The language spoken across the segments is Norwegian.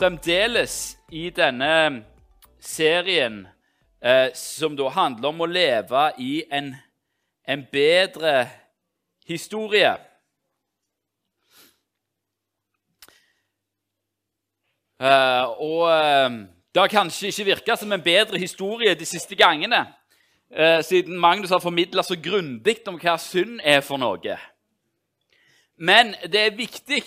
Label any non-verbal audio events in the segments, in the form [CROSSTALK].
Fremdeles i denne serien eh, som da handler om å leve i en, en bedre historie. Eh, og eh, det har kanskje ikke virka som en bedre historie de siste gangene, eh, siden Magnus har formidla så grundig om hva synd er for noe. Men det er viktig,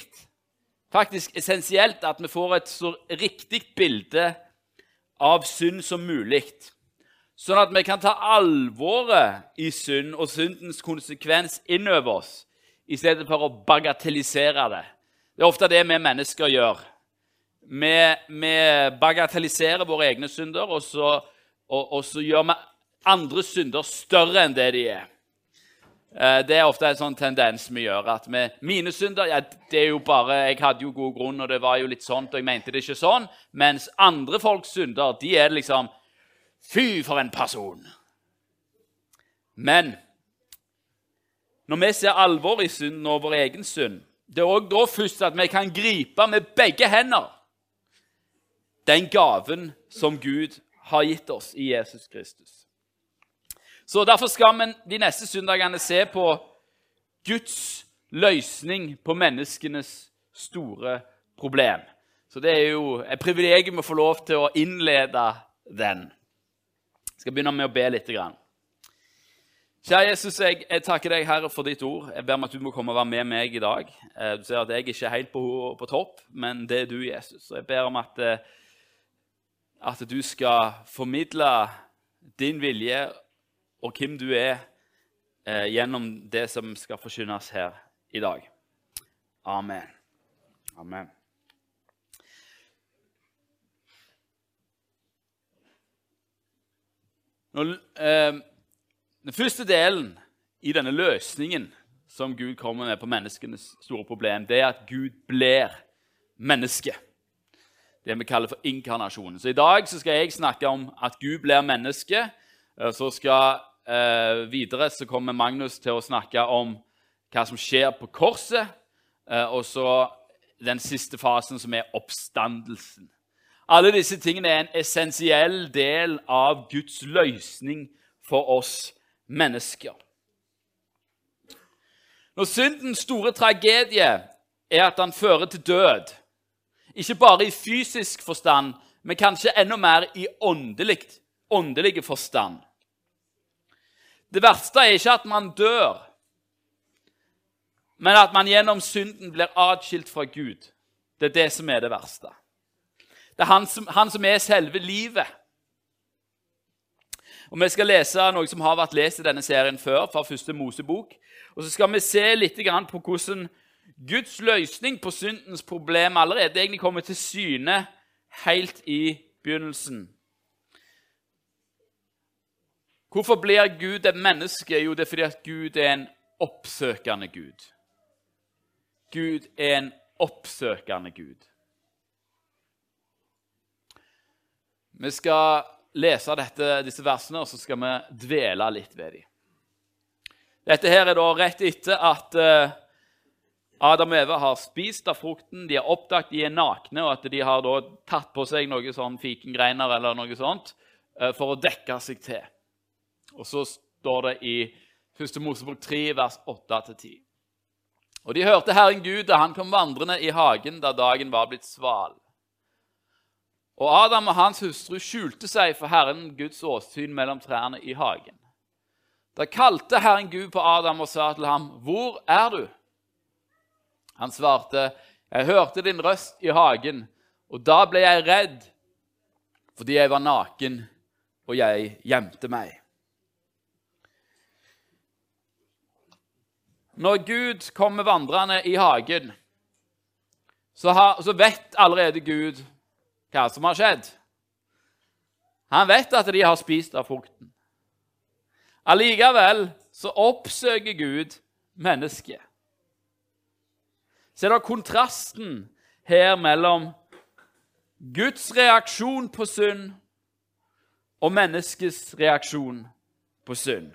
faktisk essensielt, at vi får et så riktig bilde av synd som mulig. Sånn at vi kan ta alvoret i synd og syndens konsekvens innover oss, i stedet for å bagatellisere det. Det er ofte det vi mennesker gjør. Vi, vi bagatelliserer våre egne synder, og så, og, og så gjør vi andre synder større enn det de er. Eh, Det er ofte en sånn tendens vi gjør. at vi, Mine synder ja, det er jo bare, Jeg hadde jo god grunn, og det var jo litt sånt, og jeg mente det ikke sånn. Mens andre folks synder, de er liksom Fy, for en person! Men når vi ser alvor i synden og vår egen synd, det er òg da først at vi kan gripe med begge hender den gaven som Gud har gitt oss i Jesus Kristus. Så Derfor skal vi de neste søndagene se på Guds løsning på menneskenes store problem. Så det er jo et privilegium å få lov til å innlede den. Jeg skal begynne med å be litt. Kjære Jesus, jeg, jeg, takker deg, Herre, for ditt ord. Jeg ber om at du må komme og være med meg i dag. Eh, du ser at jeg ikke er helt på, på topp, men det er du, Jesus. Og jeg ber om at, eh, at du skal formidle din vilje og hvem du er eh, gjennom det som skal forkynnes her i dag. Amen. Amen. Når, eh, den første delen i denne løsningen som Gud kommer med på menneskenes store problem, det er at Gud blir menneske. Det vi kaller for inkarnasjonen. Så I dag så skal jeg snakke om at Gud blir menneske. Så skal eh, videre så kommer Magnus til å snakke om hva som skjer på korset, eh, og så den siste fasen, som er oppstandelsen. Alle disse tingene er en essensiell del av Guds løsning for oss mennesker. Når syndens store tragedie er at han fører til død, ikke bare i fysisk forstand, men kanskje enda mer i åndelig, åndelig forstand Det verste er ikke at man dør, men at man gjennom synden blir atskilt fra Gud. Det er det som er det verste. Det er han som, han som er selve livet. Og Vi skal lese noe som har vært lest i denne serien før, fra første Mosebok. Og så skal vi se litt på hvordan Guds løsning på syndens problem allerede egentlig kommer til syne helt i begynnelsen. Hvorfor blir Gud et menneske? Jo, det er fordi at Gud er en oppsøkende Gud. Gud er en oppsøkende Gud. Vi skal lese dette, disse versene, og så skal vi dvele litt ved dem. Dette her er da rett etter at uh, Adam og Eva har spist av frukten, de har oppdaget de er nakne, og at de har da tatt på seg noe sånn fikengreiner eller noe sånt uh, for å dekke seg til. Og så står det i 1. Mosebok 3, vers 8-10. Og de hørte Herren Gud da han kom vandrende i hagen da dagen var blitt sval. Og Adam og hans hustru skjulte seg for Herren Guds åsyn mellom trærne i hagen. Da kalte Herren Gud på Adam og sa til ham, 'Hvor er du?' Han svarte, 'Jeg hørte din røst i hagen, og da ble jeg redd, fordi jeg var naken, og jeg gjemte meg.' Når Gud kommer vandrende i hagen, så, har, så vet allerede Gud hva som har skjedd. Han vet at de har spist av frukten. Allikevel så oppsøker Gud mennesket. Ser dere kontrasten her mellom Guds reaksjon på synd og menneskets reaksjon på synd?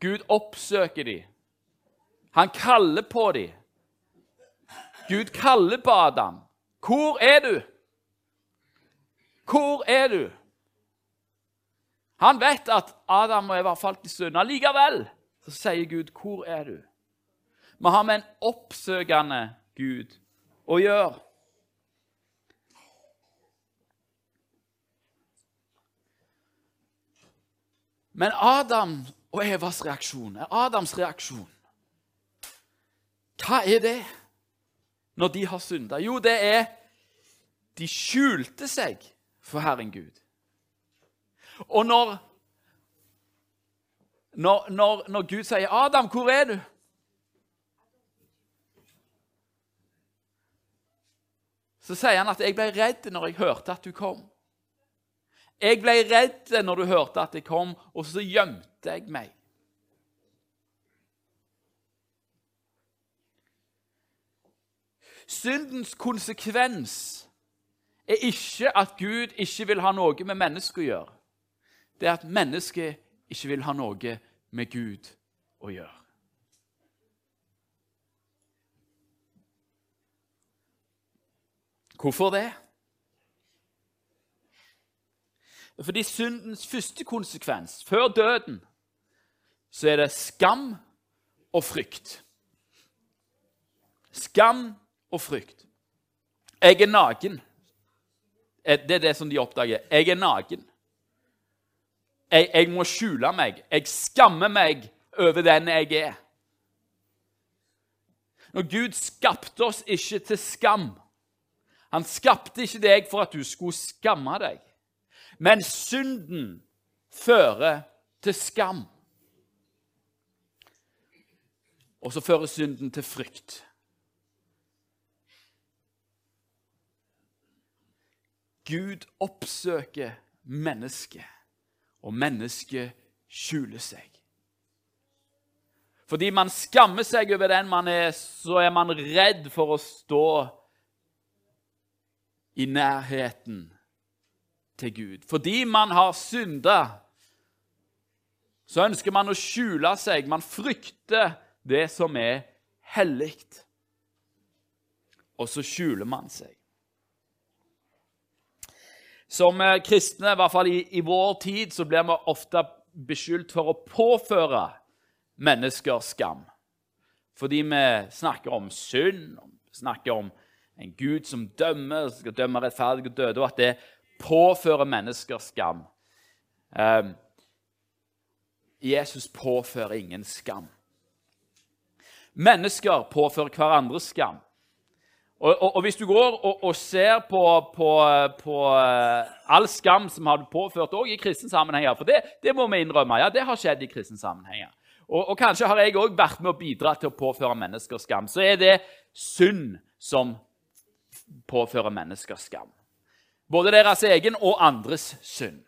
Gud oppsøker dem. Han kaller på dem. Gud kaller på Adam. 'Hvor er du?' Hvor er du? Han vet at Adam og Eva falt i synd. Allikevel så sier Gud, 'Hvor er du?' Vi har med en oppsøkende Gud å gjøre. Men Adam og Evas reaksjon er Adams reaksjon. Hva er det når de har synda? Jo, det er de skjulte seg for Herren Gud. Og når, når, når, når Gud sier 'Adam, hvor er du?' Så sier han at 'jeg ble redd når jeg hørte at du kom'. Jeg ble redd når du hørte at jeg kom, og så gjemte jeg meg. Syndens konsekvens er ikke at Gud ikke vil ha noe med mennesket å gjøre. Det er at mennesket ikke vil ha noe med Gud å gjøre. Hvorfor det? Fordi syndens første konsekvens, før døden, så er det skam og frykt. Skam og frykt. Jeg er naken. Det er det som de oppdager. Jeg er naken. Jeg, jeg må skjule meg. Jeg skammer meg over den jeg er. Når Gud skapte oss ikke til skam Han skapte ikke deg for at du skulle skamme deg. Men synden fører til skam. Og så fører synden til frykt. Gud oppsøker mennesket, og mennesket skjuler seg. Fordi man skammer seg over den man er, så er man redd for å stå i nærheten til Gud. Fordi man har synda, så ønsker man å skjule seg. Man frykter det som er hellig. Og så skjuler man seg. Som eh, kristne, i hvert fall i, i vår tid, så blir vi ofte beskyldt for å påføre mennesker skam. Fordi vi snakker om synd, snakker om en Gud som dømmer, skal dømme rettferdige og døde, og at det påfører mennesker skam. Um, Jesus påfører ingen skam. Mennesker påfører hverandre skam. Og, og, og, Hvis du går og, og ser på, på, på uh, all skam som har påført òg i kristne sammenhenger For det, det, må vi innrømme. ja, Det har skjedd i kristne sammenhenger. Og, kanskje har jeg òg vært med å bidra til å påføre mennesker skam. Så er det synd som påfører mennesker skam. Både deres egen og andres synd.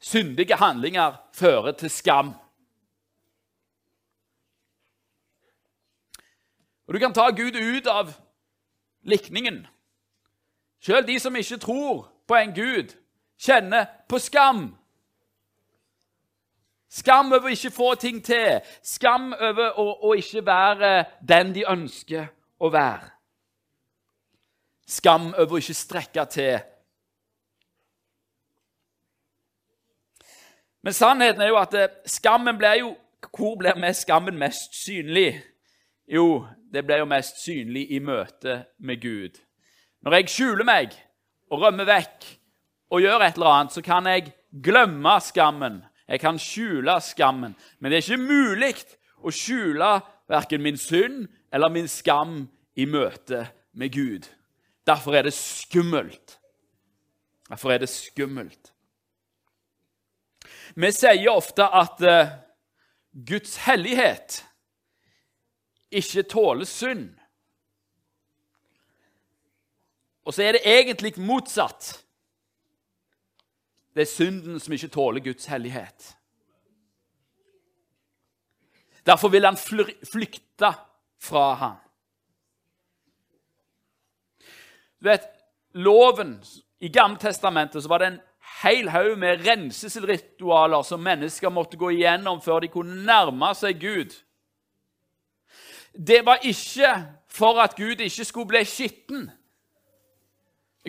Syndige handlinger fører til skam. Og Du kan ta Gud ut av likningen. Selv de som ikke tror på en Gud, kjenner på skam. Skam over å ikke få ting til. Skam over å, å ikke være den de ønsker å være. Skam over å ikke strekke til. Men sannheten er jo at eh, skammen blir jo Hvor blir skammen mest synlig? Jo, det blir jo mest synlig i møte med Gud. Når jeg skjuler meg og rømmer vekk og gjør et eller annet, så kan jeg glemme skammen. Jeg kan skjule skammen. Men det er ikke mulig å skjule verken min synd eller min skam i møte med Gud. Derfor er det skummelt. Derfor er det skummelt. Vi sier ofte at uh, Guds hellighet ikke tåler synd. Og så er det egentlig motsatt. Det er synden som ikke tåler Guds hellighet. Derfor vil han flykte fra ham. Du vet, Loven I Gammeltestamentet var det en hel haug med renselsesritualer som mennesker måtte gå igjennom før de kunne nærme seg Gud. det var ikke for at Gud ikke skulle bli skitten.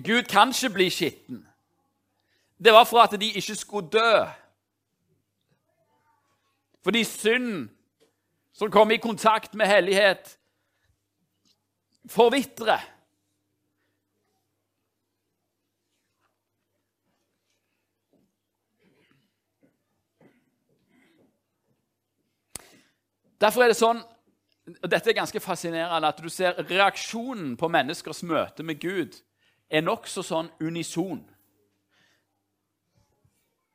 Gud kan ikke bli skitten. Det var for at de ikke skulle dø. Fordi synd som kommer i kontakt med hellighet, forvitrer. Derfor er det sånn og Dette er ganske fascinerende at du ser reaksjonen på menneskers møte med Gud er nokså sånn unison.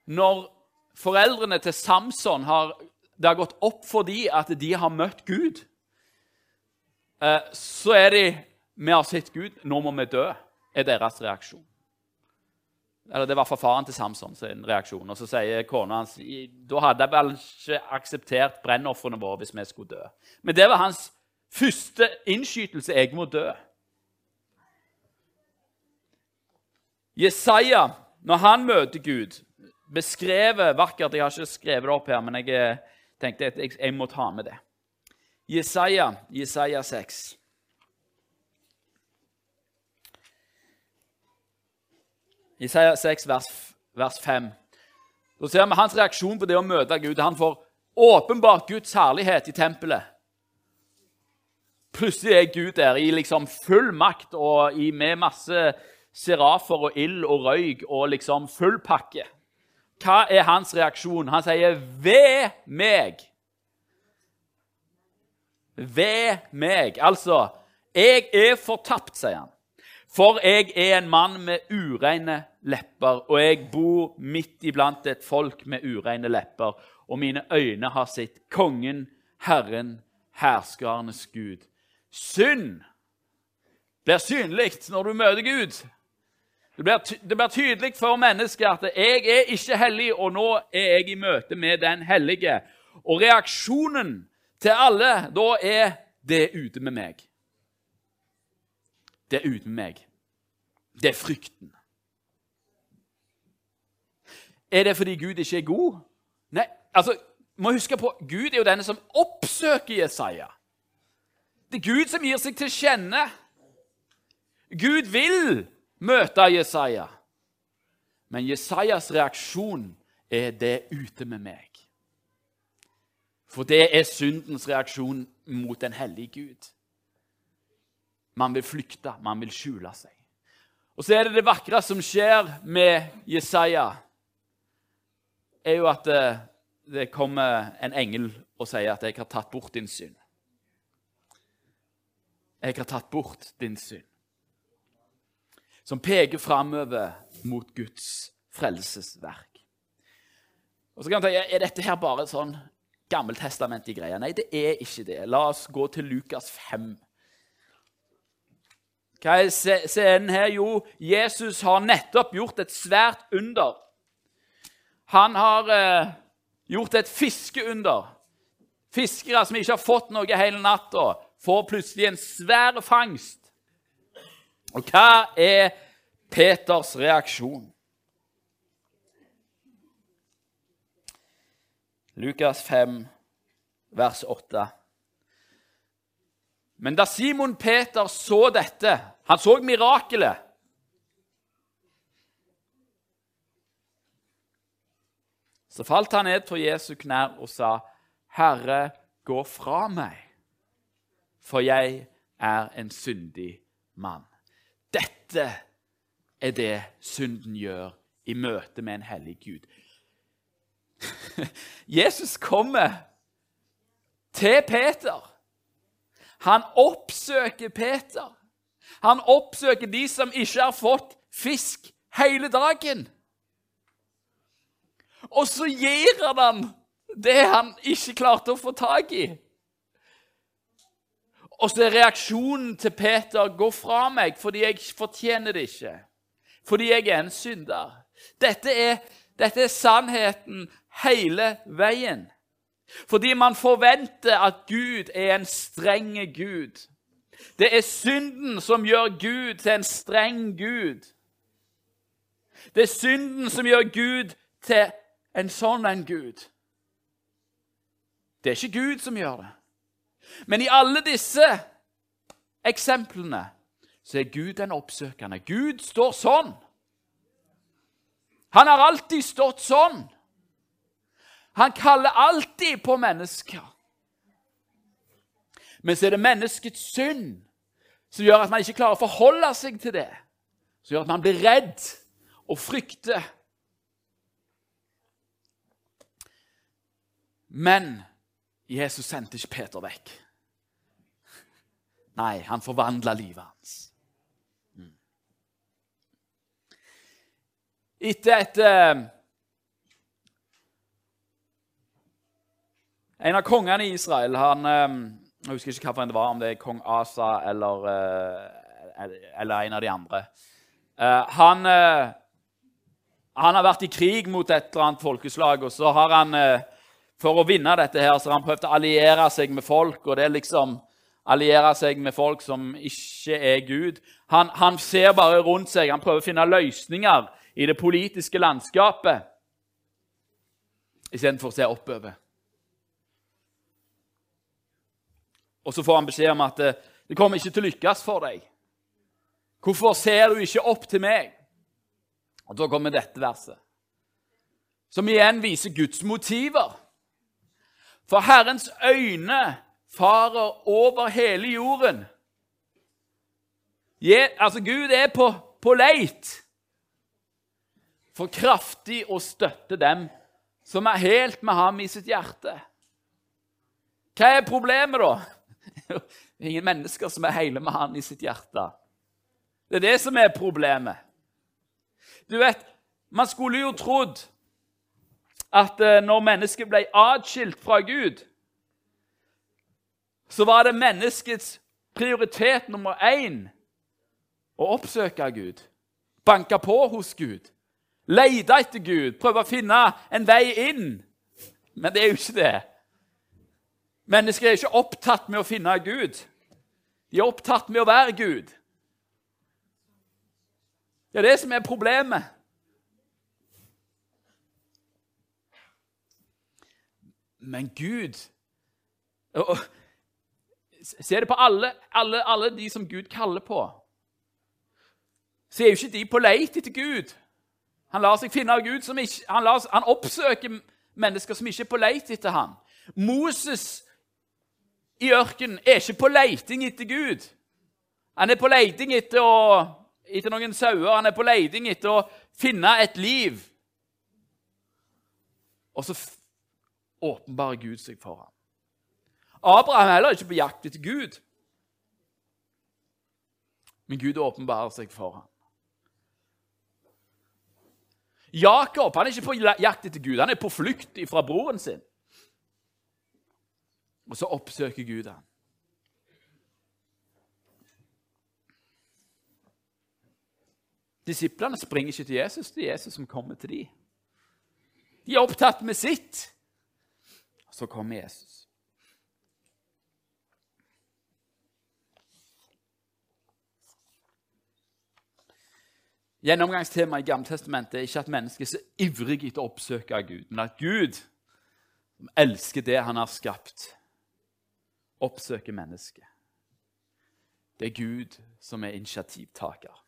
Når foreldrene til Samson har det har gått opp for dem at de har møtt Gud, eh, så er de 'Vi har sett Gud, nå må vi dø', er deres reaksjon. Eller Det var for faren til Samson sin reaksjon. Og så sier kona hans da hadde jeg vel ikke akseptert brennofrene våre hvis vi skulle dø. Men det var hans første innskytelse. Jeg må dø. Jesaja, når han møter Gud, beskrevet vakkert Jeg har ikke skrevet det opp her, men jeg tenkte at jeg må ta med det. Jesaja, Jesaja 6. Jesaja 6, vers, vers 5. Da ser vi hans reaksjon på det å møte Gud. Han får åpenbart Guds herlighet i tempelet. Plutselig er Gud der i liksom full makt og med masse serafer og ild og røyk og liksom full pakke. Hva er hans reaksjon? Han sier, 'Ved meg'. Ved meg. Altså, 'Jeg er fortapt', sier han. For jeg er en mann med ureine lepper, og jeg bor midt iblant et folk med ureine lepper, og mine øyne har sett Kongen, Herren, herskarenes Gud. Synd blir synlig når du møter Gud. Det blir, det blir, tydelig for mennesket at jeg er ikke hellig, og nå er jeg i møte med den hellige. Og reaksjonen til alle da er 'det er ute med meg'. Det er uten meg. Det er frykten. Er det fordi Gud ikke er god? Nei, altså, må huske på, Gud er jo denne som oppsøker Jesaja. Det er Gud som gir seg til kjenne. Gud vil møte Jesaja. Men Jesajas reaksjon er 'det ute med meg'. For det er syndens reaksjon mot den hellige Gud. Man vil flykte, man vil skjule seg. Og så er det det vakre som skjer med Jesaja, er jo at det, det kommer en engel og sier at 'jeg har tatt bort din synd'. Jeg har tatt bort din synd som peker framover mot Guds frelsesverk. Og så kan man tenke, Er dette her bare sånn gammeltestamentlig greie? Nei, det er ikke det. La oss gå til Lukas 5. Hva er scenen her? Jo, Jesus har nettopp gjort et svært under. Han har eh, gjort et fiskeunder. Fiskere som ikke har fått noe hele natta, får plutselig en svær fangst. Og hva er Peters reaksjon? Lukas 5, vers 8. Men da Simon Peter så dette Han så mirakelet. Så falt han ned for Jesu knær og sa, 'Herre, gå fra meg, for jeg er en syndig mann.' Dette er det synden gjør i møte med en hellig Gud. [LAUGHS] Jesus kommer til Peter. Han oppsøker Peter. Han oppsøker de som ikke har fått fisk hele dagen. Og så gir han ham det han ikke klarte å få tak i. Og så er reaksjonen til Peter 'gå fra meg, fordi jeg fortjener det ikke'. Fordi jeg er en synder. Dette er, dette er sannheten hele veien. Fordi man forventer at Gud er en streng Gud. Det er synden som gjør Gud til en streng Gud. Det er synden som gjør Gud til en sånn en Gud. Det er ikke Gud som gjør det. Men i alle disse eksemplene så er Gud den oppsøkende. Gud står sånn. Han har alltid stått sånn. Han kaller alltid på mennesker. Men så er det menneskets synd som gjør at man ikke klarer å forholde seg til det. Som gjør at man blir redd og frykter. Men Jesus sendte ikke Peter vekk. Nei, han forvandla livet hans. Mm. Etter et En av kongene i Israel han, eh, Jeg husker ikke hvilken det var, om det er kong Asa eller, eh, eller en av de andre. Han, han har vært i krig mot et eller annet folkeslag, og så har han for å vinne dette her, så har han prøvd å alliere seg med folk. og det er liksom alliere seg med folk som ikke er Gud. Han, han ser bare rundt seg. Han prøver å finne løsninger i det politiske landskapet istedenfor å se oppover. Og så får han beskjed om at det, det kommer ikke til å lykkes for deg. Hvorfor ser du ikke opp til meg? Og Da kommer dette verset, som igjen viser Guds motiver. For Herrens øyne farer over hele jorden. Je, altså, Gud er på, på leit for kraftig å støtte dem som er helt med ham i sitt hjerte. Hva er problemet, da? [LAUGHS] Det er ingen mennesker som er hele med han i sitt hjerte. Det er det som er problemet. Du vet, Man skulle jo trodd at eh, når mennesket ble atskilt fra Gud, så var det menneskets prioritet nummer én å oppsøke Gud, banke på hos Gud, lete etter Gud, prøve å finne en vei inn. Men det er jo ikke det. Mennesker er ikke opptatt med å finne Gud. De er opptatt med å være Gud. Det er det som er problemet. Men Gud Se det på alle, alle, alle de som Gud kaller på. Så er jo ikke de på leit etter Gud. Han lar seg finne av Gud ikke, han, lar, han oppsøker mennesker som ikke er på leit etter ham. Moses i ørkenen er ikke på leiting etter Gud. Han er på leiting etter, å, etter noen sauer. Han er på leiting etter å finne et liv. Og så åpenbarer Gud seg for ham. Abraham er heller ikke på jakt etter Gud. Men Gud åpenbarer seg for ham. Jakob han er ikke på jakt etter Gud, han er på flukt fra broren sin. Og så oppsøker Gud ham. Disiplene springer ikke til Jesus, det er Jesus som kommer til dem. De er opptatt med sitt. Så kommer Jesus. Gjennomgangstemaet i Gammeltestamentet er ikke at mennesket er så ivrig etter å oppsøke Gud, men at Gud, elsker det han har skapt, oppsøker mennesket. Det er Gud som er initiativtaker.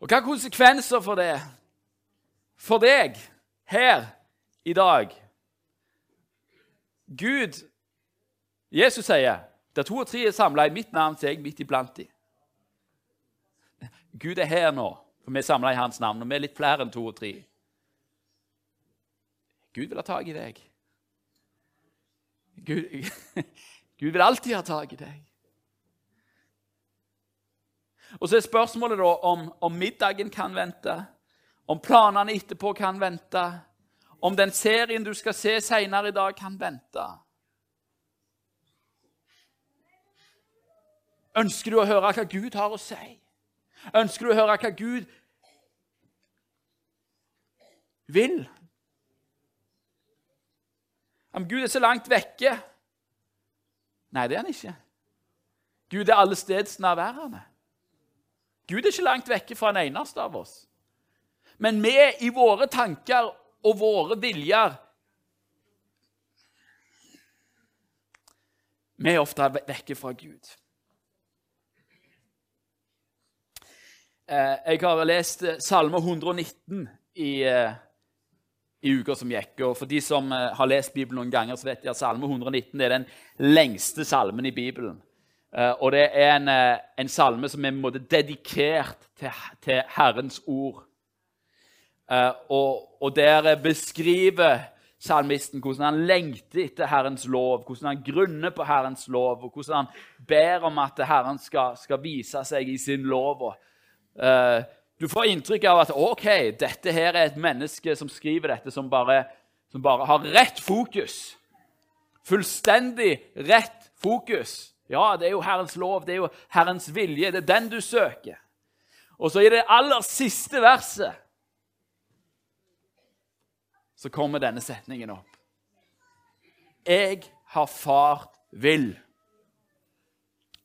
Og hva er konsekvenser for det? For deg her i dag? Gud Jesus sier der to og tre er samla i mitt navn, så er jeg midt iblant dem. Gud er her nå, for vi er samla i hans navn, og vi er litt flere enn to og tre. Gud vil ha tak i deg. Gud, [LAUGHS] Gud vil alltid ha tak i deg. Og så er spørsmålet da om, om middagen kan vente, om planene etterpå kan vente, om den serien du skal se senere i dag, kan vente. Ønsker du å høre hva Gud har å si? Ønsker du å høre hva Gud vil? Om Gud er så langt vekke Nei, det er han ikke. Gud er alle steds nærværende. Gud er ikke langt vekke fra en eneste av oss. Men vi i våre tanker og våre viljer Vi er ofte vekke fra Gud. Eh, jeg har lest Salme 119 i, eh, i uka som gikk. og For de som har lest Bibelen noen ganger, så vet de at Salme 119 er den lengste salmen i Bibelen. Og det er en, en salme som er en måte dedikert til, til Herrens ord. Og, og der beskriver salmisten hvordan han lengter etter Herrens lov, hvordan han grunner på Herrens lov, og hvordan han ber om at Herren skal, skal vise seg i sin lov. og du får inntrykk av at ok, dette her er et menneske som skriver dette, som bare, som bare har rett fokus. Fullstendig rett fokus. Ja, det er jo Herrens lov, det er jo Herrens vilje. Det er den du søker. Og så i det aller siste verset så kommer denne setningen opp. Jeg har fart vill.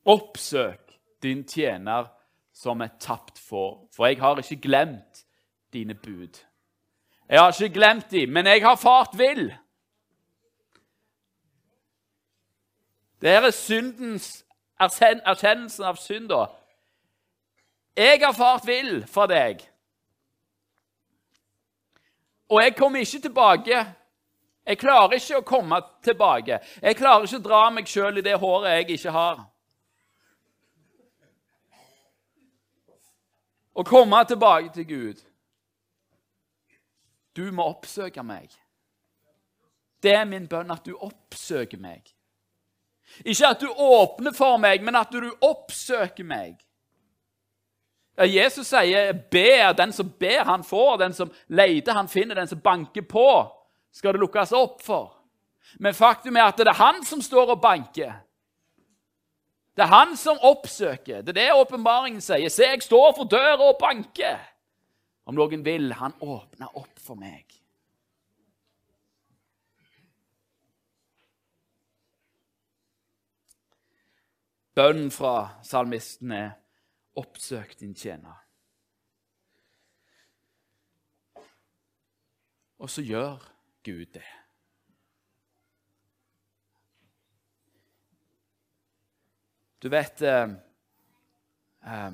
Oppsøk din tjener som et tapt får. For jeg har ikke glemt dine bud. Jeg har ikke glemt dem, men jeg har fart vill. Det her er syndens erkjennelsen av synda. Jeg har fart vill for deg. Og jeg kommer ikke tilbake. Jeg klarer ikke å komme tilbake. Jeg klarer ikke å dra meg sjøl i det håret jeg ikke har. Å komme tilbake til Gud. Du må oppsøke meg. Det er min bønn at du oppsøker meg. Ikke at du åpner for meg, men at du oppsøker meg. Ja, Jesus sier 'ber'. Den som ber, han får. Den som leter, han finner. Den som banker på, skal det lukkes opp for. Men faktum er at det er han som står og banker. Det er han som oppsøker. Det er det åpenbaringen sier. Se, jeg står for døra og banker. Om noen vil, han åpner opp for meg. Bønnen fra salmisten er oppsøk din tjener. Og så gjør Gud det. Du vet eh, eh,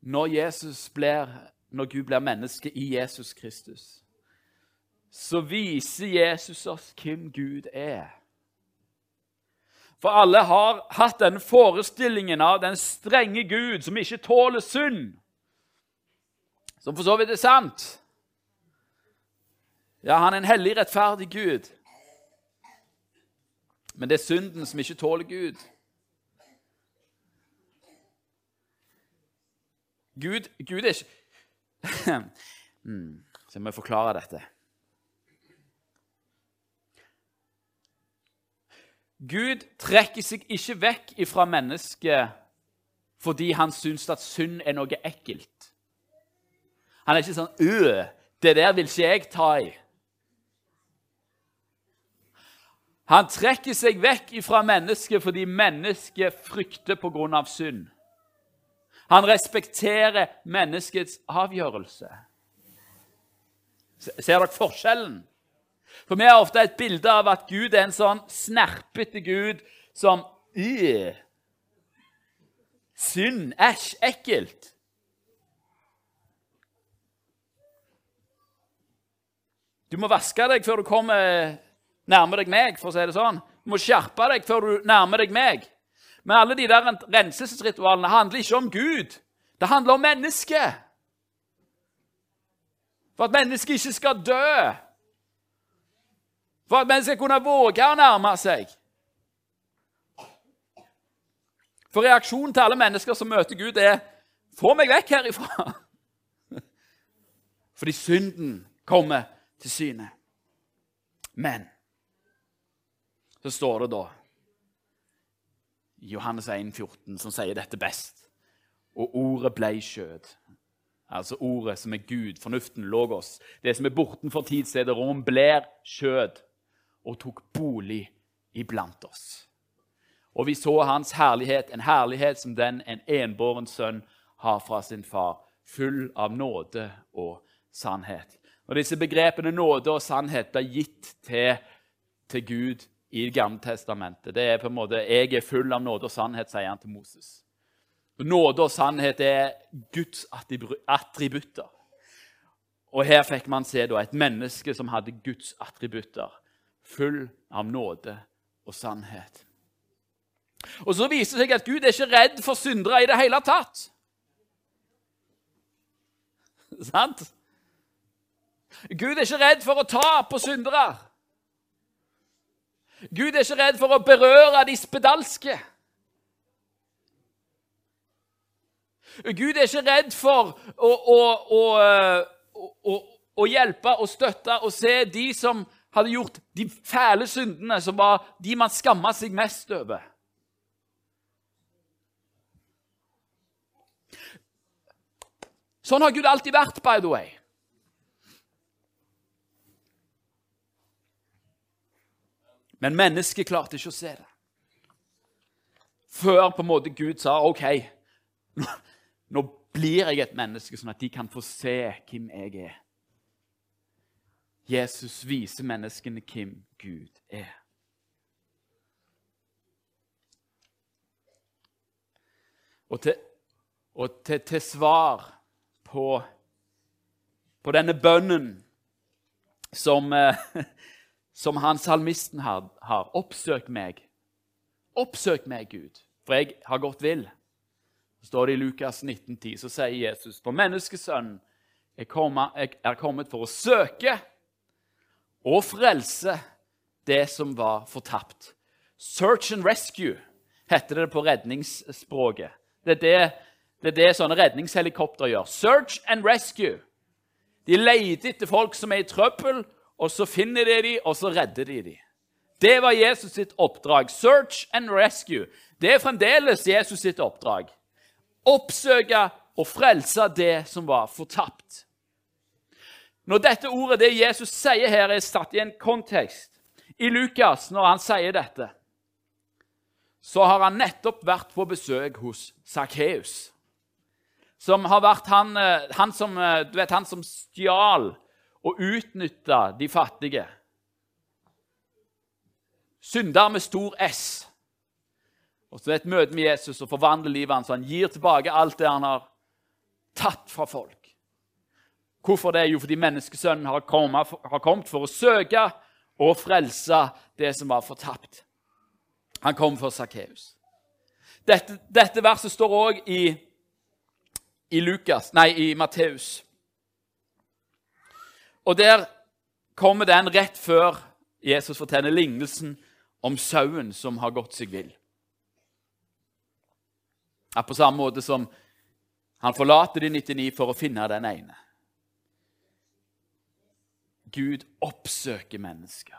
Når Jesus blir, når Gud blir menneske i Jesus Kristus, så viser Jesus oss hvem Gud er. For alle har hatt den forestillingen av den strenge Gud som ikke tåler synd. Som for så vidt er sant. Ja, han er en hellig, rettferdig Gud. Men det er synden som ikke tåler Gud. Gud, Gud er ikke [LAUGHS] hmm, Så jeg må forklare dette. Gud trekker seg ikke vekk fra mennesket fordi han syns at synd er noe ekkelt. Han er ikke sånn 'Øh, det der vil ikke jeg ta i'. Han trekker seg vekk fra mennesket fordi mennesket frykter pga. synd. Han respekterer menneskets avgjørelse. Ser dere forskjellen? For vi har ofte et bilde av at Gud er en sånn snerpete Gud som øh, Synd, æsj, ekkelt. Du må vaske deg før du kommer nærmer deg meg, for å si det sånn. Du må skjerpe deg før du nærmer deg meg. Men alle de der renselsesritualene handler ikke om Gud. Det handler om mennesket. For at mennesket ikke skal dø for at mennesket skal kunne våge å nærme seg. For reaksjonen til alle mennesker som møter Gud, er 'Få meg vekk herifra!' [LAUGHS] Fordi synden kommer til syne. Men så står det da Johannes 1, 14, som sier dette best. Og ordet blei skjød. Altså ordet som er Gud, fornuften, logos. Det som er bortenfor og rom, blir skjød og tok bolig iblant oss. Og vi så hans herlighet, en herlighet som den en enbåren sønn har fra sin far, full av nåde og sannhet. Og Disse begrepene nåde og sannhet ble gitt til, til Gud i Det gamle testamentet. Det er på en måte 'Jeg er full av nåde og sannhet', sier han til Moses. Nåde og sannhet er Guds attributter. Og her fikk man se da, et menneske som hadde Guds attributter, full av nåde og sannhet. Og Så viser det seg at Gud er ikke redd for syndere i det hele tatt. [LAUGHS] Sant? Gud er ikke redd for å ta på syndere. Gud er ikke redd for å berøre de spedalske. Gud er ikke redd for å, å, å, å, hjelpe og støtte og se de som hadde gjort de fæle syndene, som var de man skamma seg mest over. Sånn har Gud alltid vært, by the way. Men mennesket klarte ikke å se det. Før på en måte Gud sa OK, nå blir jeg et menneske, sånn at de kan få se hvem jeg er. Jesus viser menneskene hvem Gud er. Og til, og til, til svar på, på, denne bønnen som eh, [LAUGHS] som han salmisten har, har. Oppsøk meg. Oppsøk meg, Gud, for jeg har gått vill. Så står det i Lukas 19, 10, så sier Jesus, for menneskesønnen er er kommet for å søke og frelse det som var fortapt. Search and rescue heter det på redningsspråket. Det er det, det er det sånne redningshelikopter gjør. Search and rescue. De leter etter folk som er i trøbbel, og så finner de dem, og så redder de dem. Det var Jesus sitt oppdrag. Search and rescue. Det er fremdeles Jesus sitt oppdrag. Oppsøke og frelse det som var fortapt. Når dette ordet, det Jesus sier her, er satt i en kontekst I Lukas, når han sier dette, så har han nettopp vært på besøk hos Sakkeus. Som har vært han, eh, han som, eh, han som stjal og utnytte de fattige. Synder med stor S. Og så et møte med Jesus og forvandler livet hans. Han gir tilbake alt det han har tatt fra folk. Hvorfor det? Jo, fordi menneskesønnen har kommet for å søke og frelse det som var fortapt. Han kom for Sakkeus. Dette, dette, verset står òg i, i, Lukas, nei, i Matteus. Og der kommer den rett før Jesus forteller lignelsen om sauen som har gått seg vill. På samme måte som han forlater de 99 for å finne den ene. Gud oppsøker mennesker.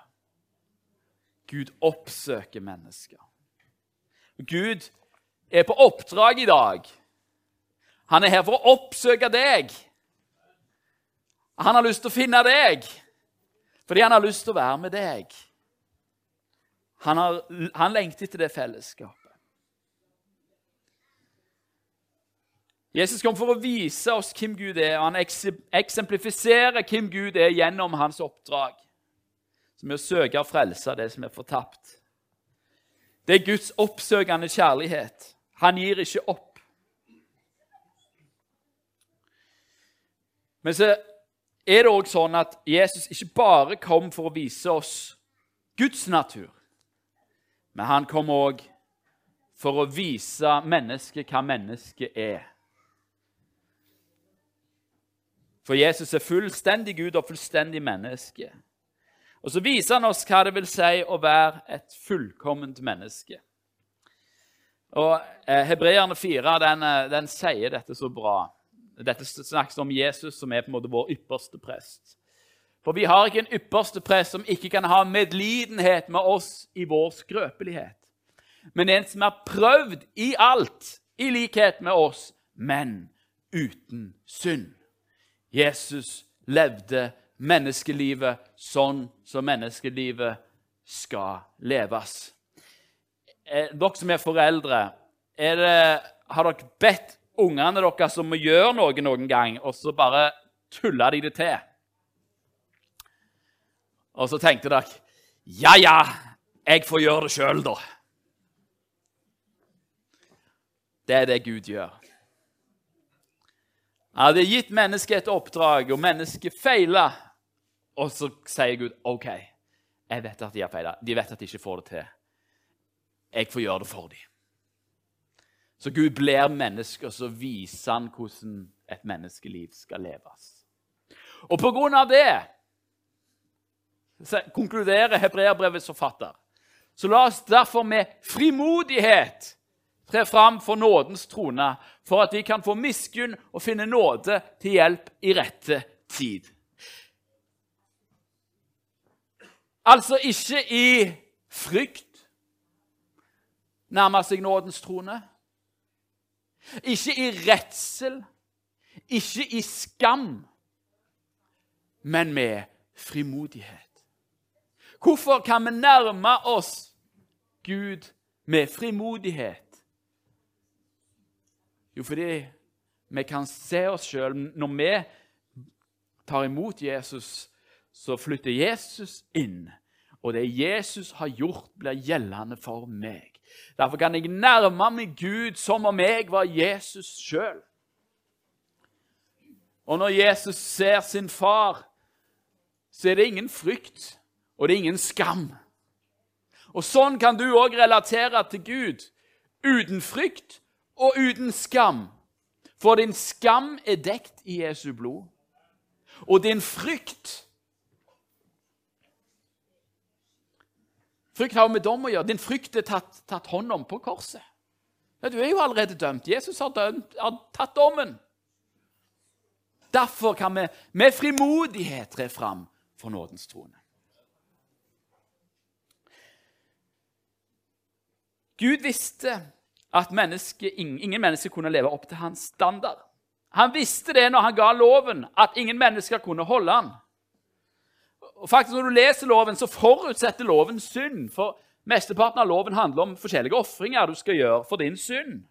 Gud oppsøker mennesker. Gud er på oppdrag i dag. Han er her for å oppsøke deg. Han har lyst til å finne deg fordi han har lyst til å være med deg. Han, har, han lengter etter det fellesskapet. Jesus kom for å vise oss hvem Gud er, og han eksemplifiserer hvem Gud er gjennom hans oppdrag, som er å søke og frelse det som er fortapt. Det er Guds oppsøkende kjærlighet. Han gir ikke opp. Men så er det òg sånn at Jesus ikke bare kom for å vise oss Guds natur, men han kom òg for å vise mennesket hva mennesket er. For Jesus er fullstendig Gud og fullstendig menneske. Og så viser han oss hva det vil si å være et fullkomment menneske. Og eh, Hebreerne 4 den, eh, den sier dette så bra. Dette snakkes om Jesus, som er på en måte vår ypperste prest. For vi har ikke en ypperste prest som ikke kan ha medlidenhet med oss i vår skrøpelighet, men en som er prøvd i alt, i likhet med oss, men uten synd. Jesus levde menneskelivet sånn som menneskelivet skal leves. Eh, dere som er foreldre, er det, har dere bedt ungene deres som må gjøre noe noen gang, og så bare tuller de det til. Og så tenkte dere ja, ja, Jeg får gjøre det sjøl, da. Det er det Gud gjør. Han hadde gitt mennesket et oppdrag, og mennesket feila. Og så sier Gud OK, jeg vet at de har feila. De vet at de ikke får det til. Jeg får gjøre det for dem. Så Gud blir menneske, og så viser han hvordan et menneskeliv skal leves. Og på grunn av det konkluderer hebreerbrevets forfatter. Så la oss derfor med frimodighet tre fram for nådens trone, for at vi kan få miskunn og finne nåde til hjelp i rette tid. Altså ikke i frykt nærmer seg nådens trone. Ikke i redsel, ikke i skam, men med frimodighet. Hvorfor kan vi nærme oss Gud med frimodighet? Jo, fordi vi kan se oss sjøl Når vi tar imot Jesus, så flytter Jesus inn. Og det Jesus har gjort, blir gjeldende for meg. Derfor kan jeg nærme meg Gud som om jeg var Jesus sjøl. Og når Jesus ser sin far, så er det ingen frykt, og det er ingen skam. Og Sånn kan du òg relatere til Gud. Uten frykt og uten skam. For din skam er dekt i Jesu blod. Og din frykt Frykt har med dom å gjøre. Din frykt er tatt, tatt hånd om på korset. Ja, du er jo allerede dømt. Jesus har, dømt, har tatt dommen. Derfor kan vi med frimodighet tre fram for nådens trone. Gud visste at menneske, ingen mennesker kunne leve opp til hans standard. Han visste det når han ga loven, at ingen mennesker kunne holde den. Og faktisk Når du leser loven, så forutsetter loven synd. For mesteparten av loven handler om forskjellige ofringer du skal gjøre for din synd.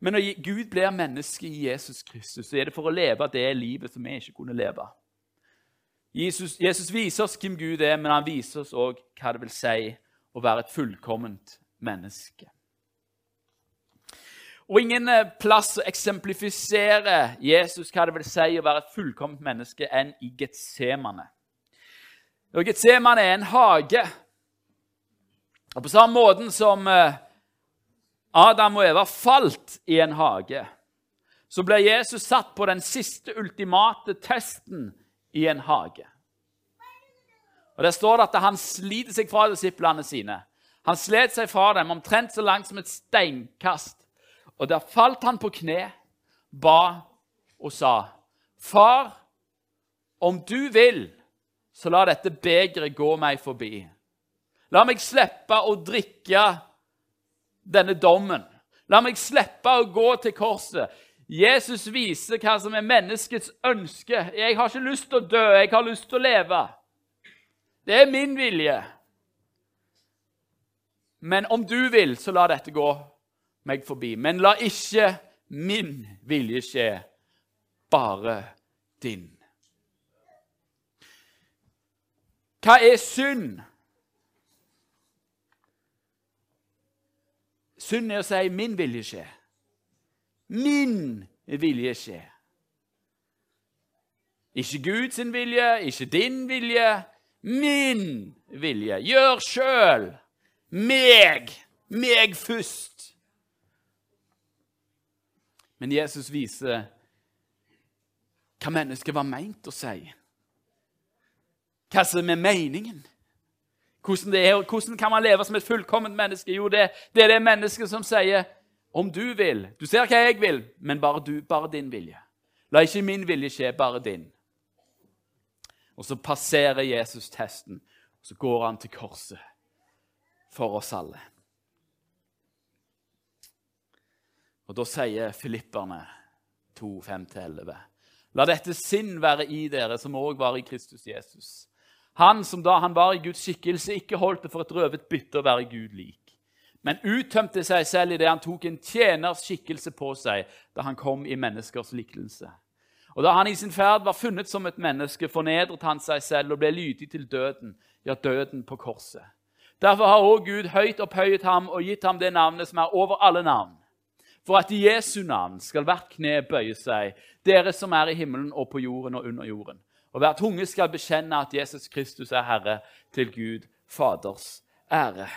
Men når Gud blir menneske i Jesus Kristus, så er det for å leve det livet som vi ikke kunne leve. Jesus, Jesus viser oss hvem Gud er, men han viser oss òg hva det vil si å være et fullkomment menneske. Og ingen eh, plass å eksemplifisere Jesus hva det vil si å være et fullkomment menneske, enn i Getsemane. Og Getsemane er en hage. Og På samme måte som eh, Adam og Eva falt i en hage, så ble Jesus satt på den siste ultimate testen i en hage. Og Der står det at han sliter seg fra disiplene sine. Han slet seg fra dem omtrent så langt som et steinkast. Og der falt han på kne, ba og sa, 'Far, om du vil, så la dette begeret gå meg forbi.' 'La meg slippe å drikke denne dommen.' 'La meg slippe å gå til korset.' Jesus viser hva som er menneskets ønske. 'Jeg har ikke lyst til å dø, jeg har lyst til å leve.' Det er min vilje. Men om du vil, så la dette gå meg forbi. Men la ikke min vilje skje, bare din. Hva er synd? Synd er å si 'min vilje skje'. Min vilje skje. Ikke Guds vilje, ikke din vilje. Min vilje. Gjør sjøl. Meg. Meg først. Men Jesus viser hva mennesket var meint å si. Hva som er meningen. Hvordan, det er, hvordan kan man leve som et fullkomment menneske? Jo, det, det er det mennesket som sier om du vil Du ser hva jeg vil, men bare, du, bare din vilje. La ikke min vilje skje, bare din. Og så passerer Jesus testen, og så går han til korset for oss alle. Og Da sier filipperne 2, 5-11.: La dette sinn være i dere, som òg var i Kristus Jesus. Han som da han var i Guds skikkelse, ikke holdt det for et røvet bytte å være Gud lik, men uttømte seg selv i det han tok en tjeners skikkelse på seg da han kom i menneskers liknelse. Og Da han i sin ferd var funnet som et menneske, fornedret han seg selv og ble lydig til døden, ja, døden på korset. Derfor har også Gud høyt opphøyet ham og gitt ham det navnet som er over alle navn. For at i Jesu navn skal hvert kne bøye seg, dere som er i himmelen og på jorden og under jorden. Og hver tunge skal bekjenne at Jesus Kristus er Herre, til Gud Faders ære.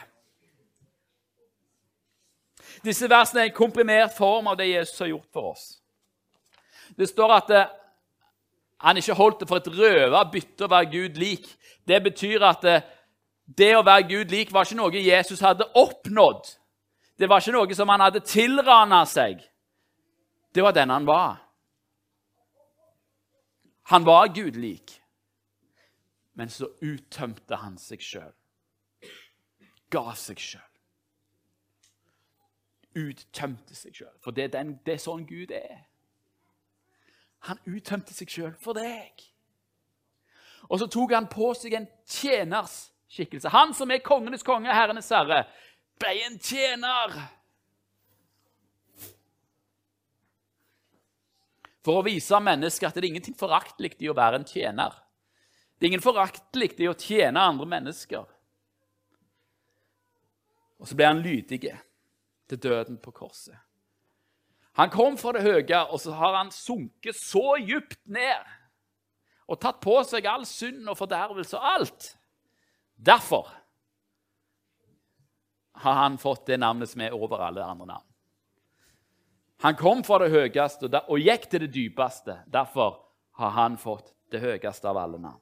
Disse versene er en komprimert form av det Jesus har gjort for oss. Det står at eh, han ikke holdt det for et røva bytte å være Gud lik. Det betyr at eh, det å være Gud lik var ikke noe Jesus hadde oppnådd. Det var ikke noe som han hadde tilrana seg. Det var den han var. Han var gudlik. Men så uttømte han seg sjøl. Ga seg sjøl. Uttømte seg sjøl. For det er, den, det er sånn Gud er. Han uttømte seg sjøl for deg. Og så tok han på seg en tjeners skikkelse. Han som er kongenes konge, herrenes herre, ble en tjener. For å vise mennesket at det er ingenting foraktelig i å være en tjener. Det er ingen foraktelig i å tjene andre mennesker. Og så ble han lydig til døden på korset. Han kom fra det høye, og så har han sunket så djupt ned og tatt på seg all synd og fordervelse og alt. Derfor har han fått det navnet som er over alle andre navn. Han kom fra det høyeste og gikk til det dypeste. Derfor har han fått det høyeste av alle navn.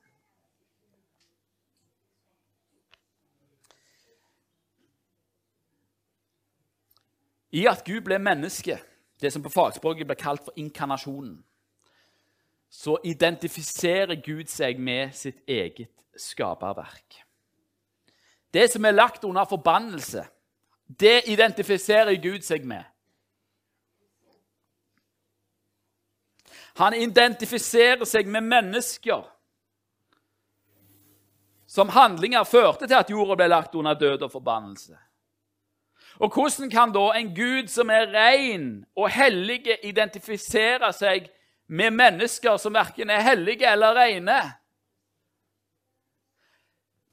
I at Gud ble menneske, det som på fagspråket ble kalt for inkarnasjonen, så identifiserer Gud seg med sitt eget skaperverk. Det som er lagt under forbannelse, det identifiserer Gud seg med. Han identifiserer seg med mennesker som handlinger førte til at jorda ble lagt under død og forbannelse. Og hvordan kan da en Gud som er ren og hellig, identifisere seg med mennesker som verken er hellige eller rene?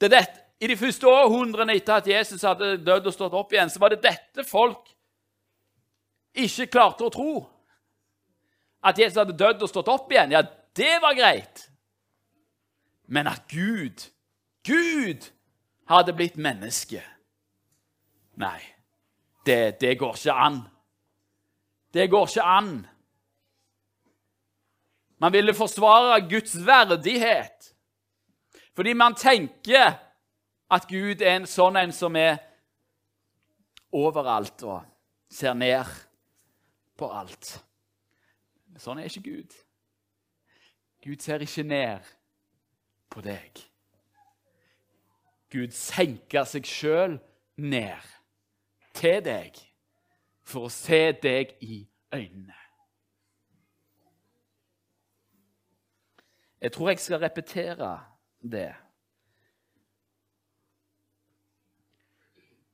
Det er dette, i de første århundrene etter at Jesus hadde dødd og stått opp igjen, så var det dette folk ikke klarte å tro. At Jesus hadde dødd og stått opp igjen, ja, det var greit. Men at Gud, Gud, hadde blitt menneske Nei, det, det går ikke an. Det går ikke an. Man ville forsvare Guds verdighet fordi man tenker at Gud er en sånn en som er overalt og ser ned på alt. Sånn er ikke Gud. Gud ser ikke ned på deg. Gud senker seg sjøl ned til deg for å se deg i øynene. Jeg tror jeg skal repetere det.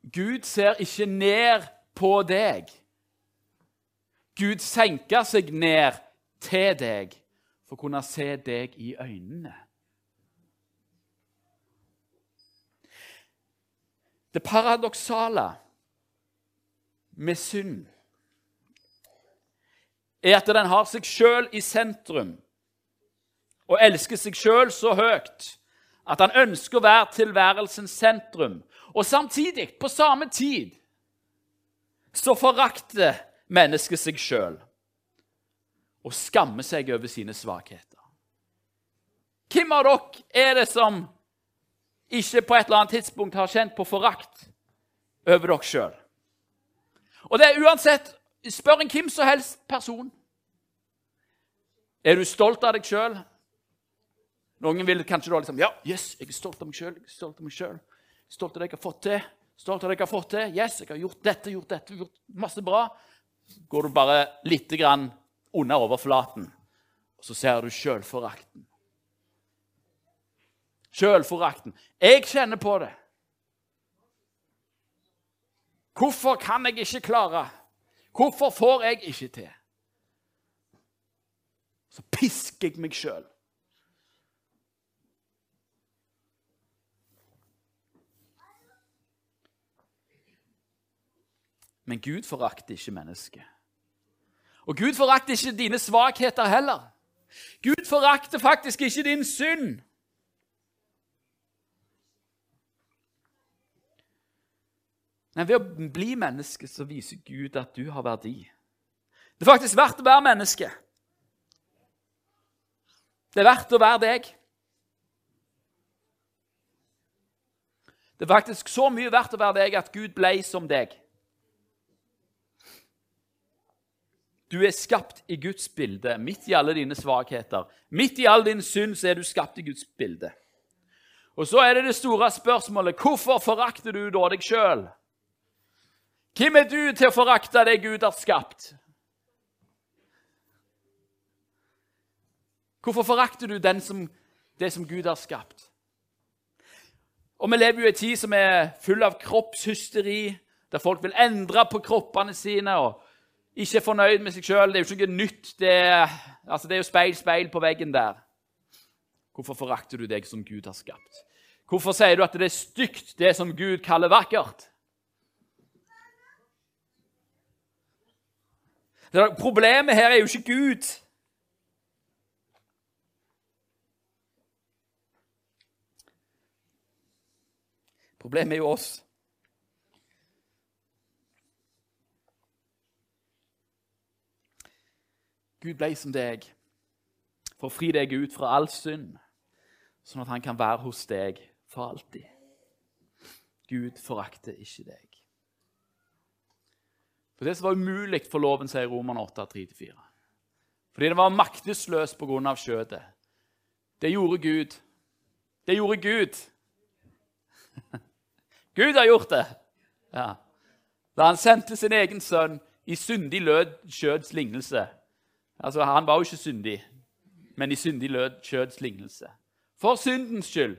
Gud ser ikke ned på deg. Gud senker seg ned til deg for å kunne se deg i øynene. Det paradoksale med synd er at den har seg sjøl i sentrum og elsker seg sjøl så høyt at han ønsker å være tilværelsens sentrum og samtidig, på samme tid, så forakter mennesket seg sjøl og skammer seg over sine svakheter. Hvem av dere er det som ikke på et eller annet tidspunkt har kjent på forakt over dere sjøl? Og det er uansett Spør en hvem som helst person. Er du stolt av deg sjøl? Noen vil kanskje da liksom Ja, yes, jeg er stolt av meg sjøl. Stolt av det jeg har fått til. Stolt av det jeg har fått til. Yes, jeg har gjort dette, gjort dette, gjort masse bra. Går du bare litt grann under overflaten, og så ser du sjølforakten. Sjølforakten. Jeg kjenner på det. Hvorfor kan jeg ikke klare? Hvorfor får jeg ikke til? Så pisker jeg meg sjøl. Men Gud forakter ikke mennesket. Og Gud forakter ikke dine svakheter heller. Gud forakter faktisk ikke din synd. Men ved å bli menneske så viser Gud at du har verdi. Det er faktisk verdt å være menneske. Det er verdt å være deg. Det er faktisk så mye verdt å være deg at Gud ble som deg. Du er skapt i Guds bilde, midt i alle dine svakheter. Midt i all din synd så er du skapt i Guds bilde. Og så er det det store spørsmålet hvorfor forakter du da deg sjøl? Hvem er du til å forakte det Gud har skapt? Hvorfor forakter du som, det som Gud har skapt? Og Vi lever jo i en tid som er full av kroppshysteri, der folk vil endre på kroppene sine. og ikke er fornøyd med seg sjøl. Det er jo ikke noe nytt. Det er, altså, det er jo speil, speil på veggen der. Hvorfor forakter du deg som Gud har skapt? Hvorfor sier du at det er stygt, det som Gud kaller vakkert? Problemet her er jo ikke Gud. Problemet er jo oss. Gud ble som deg for å fri deg ut fra all synd, sånn at han kan være hos deg for alltid. Gud forakter ikke deg. For Det som var umulig for loven, sier Roman 8, 3-4. Fordi det var maktesløst pga. skjøtet. Det gjorde Gud. Det gjorde Gud. [LAUGHS] Gud har gjort det! Ja. Da han sendte sin egen sønn i syndig lød skjøds lignelse Altså, Han var jo ikke syndig, men i syndig lød kjøds lignelse. For syndens skyld.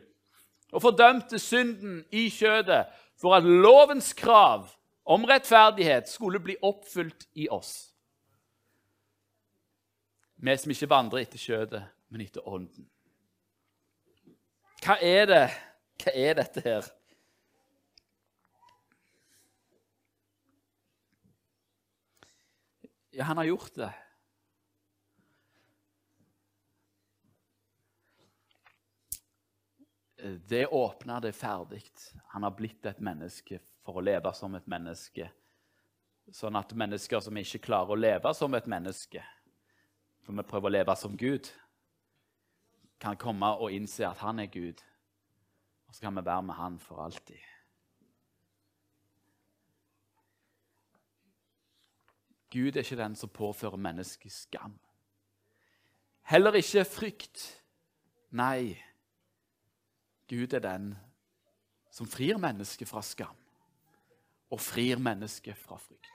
Og fordømte synden i kjødet for at lovens krav om rettferdighet skulle bli oppfylt i oss. Vi som ikke vandrer etter kjødet, men etter ånden. Hva er det? Hva er dette her? Ja, han har gjort det. Det åpna, det er ferdig. Han har blitt et menneske for å leve som et menneske. Sånn at mennesker som ikke klarer å leve som et menneske, for vi prøver å leve som Gud, kan komme og innse at han er Gud. Og så kan vi være med han for alltid. Gud er ikke den som påfører mennesket skam. Heller ikke frykt. Nei. Gud er den som frir mennesket fra skam og frir mennesket fra frykt.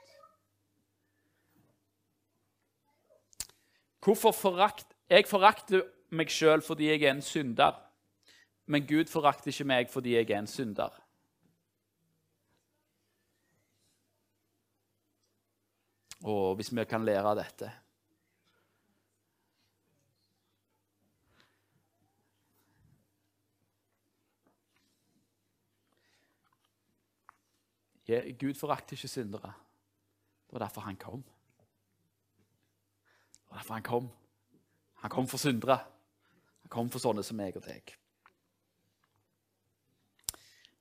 Hvorfor forakt? Jeg forakter meg sjøl fordi jeg er en synder. Men Gud forakter ikke meg fordi jeg er en synder. Og hvis vi kan lære av dette Gud forakter ikke syndere. Det var derfor han kom. Det var derfor han kom. Han kom for syndere. Han kom for sånne som meg og deg.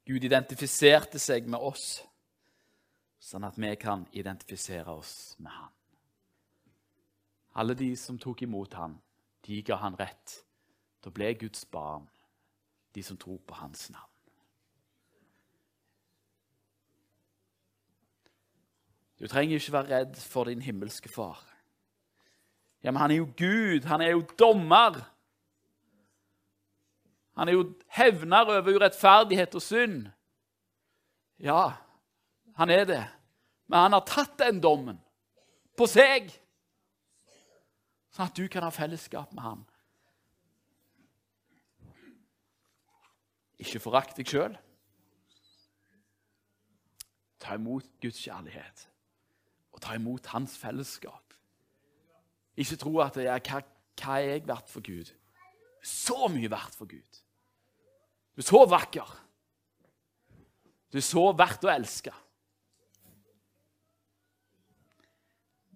Gud identifiserte seg med oss, sånn at vi kan identifisere oss med han. Alle de som tok imot han, de ga han rett å bli Guds barn, de som tror på hans navn. Du trenger ikke være redd for din himmelske far. Ja, Men han er jo Gud. Han er jo dommer. Han er jo hevner over urettferdighet og synd. Ja, han er det. Men han har tatt den dommen på seg, sånn at du kan ha fellesskap med han. Ikke forakt deg sjøl. Ta imot Guds kjærlighet og ta imot hans fellesskap. Ikke tro at det er, hva, hva er jeg verdt for Gud? Så mye verdt for Gud. Du er så vakker. Du er så verdt å elske.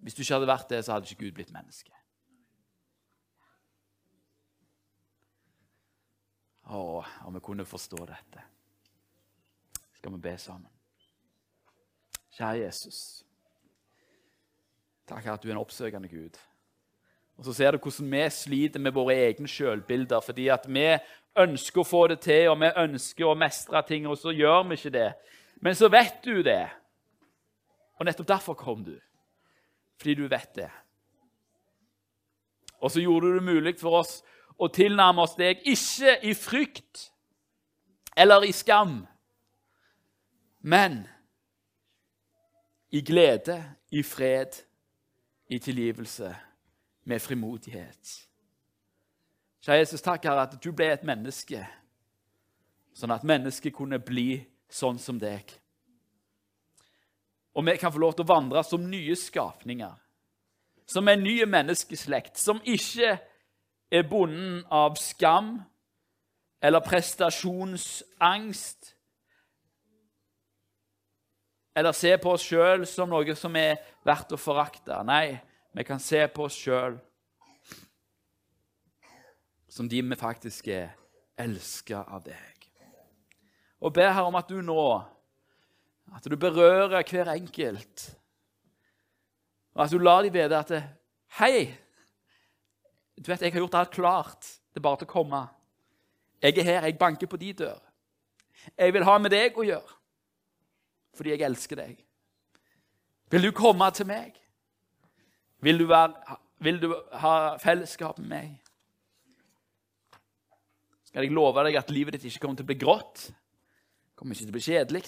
Hvis du ikke hadde vært det, så hadde ikke Gud blitt menneske. Å, om vi kunne forstå dette. Skal vi be sammen? Kjære Jesus. Takk at du er en oppsøkende Gud. Og Så ser du hvordan vi sliter med våre egne selvbilder fordi at vi ønsker å få det til, og vi ønsker å mestre ting, og så gjør vi ikke det. Men så vet du det. Og nettopp derfor kom du. Fordi du vet det. Og så gjorde du det mulig for oss å tilnærme oss deg, ikke i frykt eller i skam, men i glede, i fred, i tilgivelse, med frimodighet. Kjære Jesus, takk Herre, at du ble et menneske, sånn at mennesket kunne bli sånn som deg. Og vi kan få lov til å vandre som nye skapninger, som en ny menneskeslekt, som ikke er bonden av skam eller prestasjonsangst, eller se på oss sjøl som noe som er verdt å forakte. Nei, vi kan se på oss sjøl som de vi faktisk er elska av deg. Og ber her om at du nå at du berører hver enkelt. Og at du lar dem vite at Hei! Du vet, jeg har gjort alt klart. Det er bare til å komme. Jeg er her. Jeg banker på de dør. Jeg vil ha med deg å gjøre fordi jeg elsker deg. Vil du komme til meg? Vil du, være, vil du ha fellesskap med meg? Skal jeg love deg at livet ditt ikke kommer til å bli grått? kommer ikke til å bli kjedelig.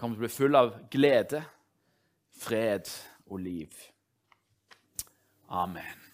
Kommer til å bli full av glede, fred og liv. Amen.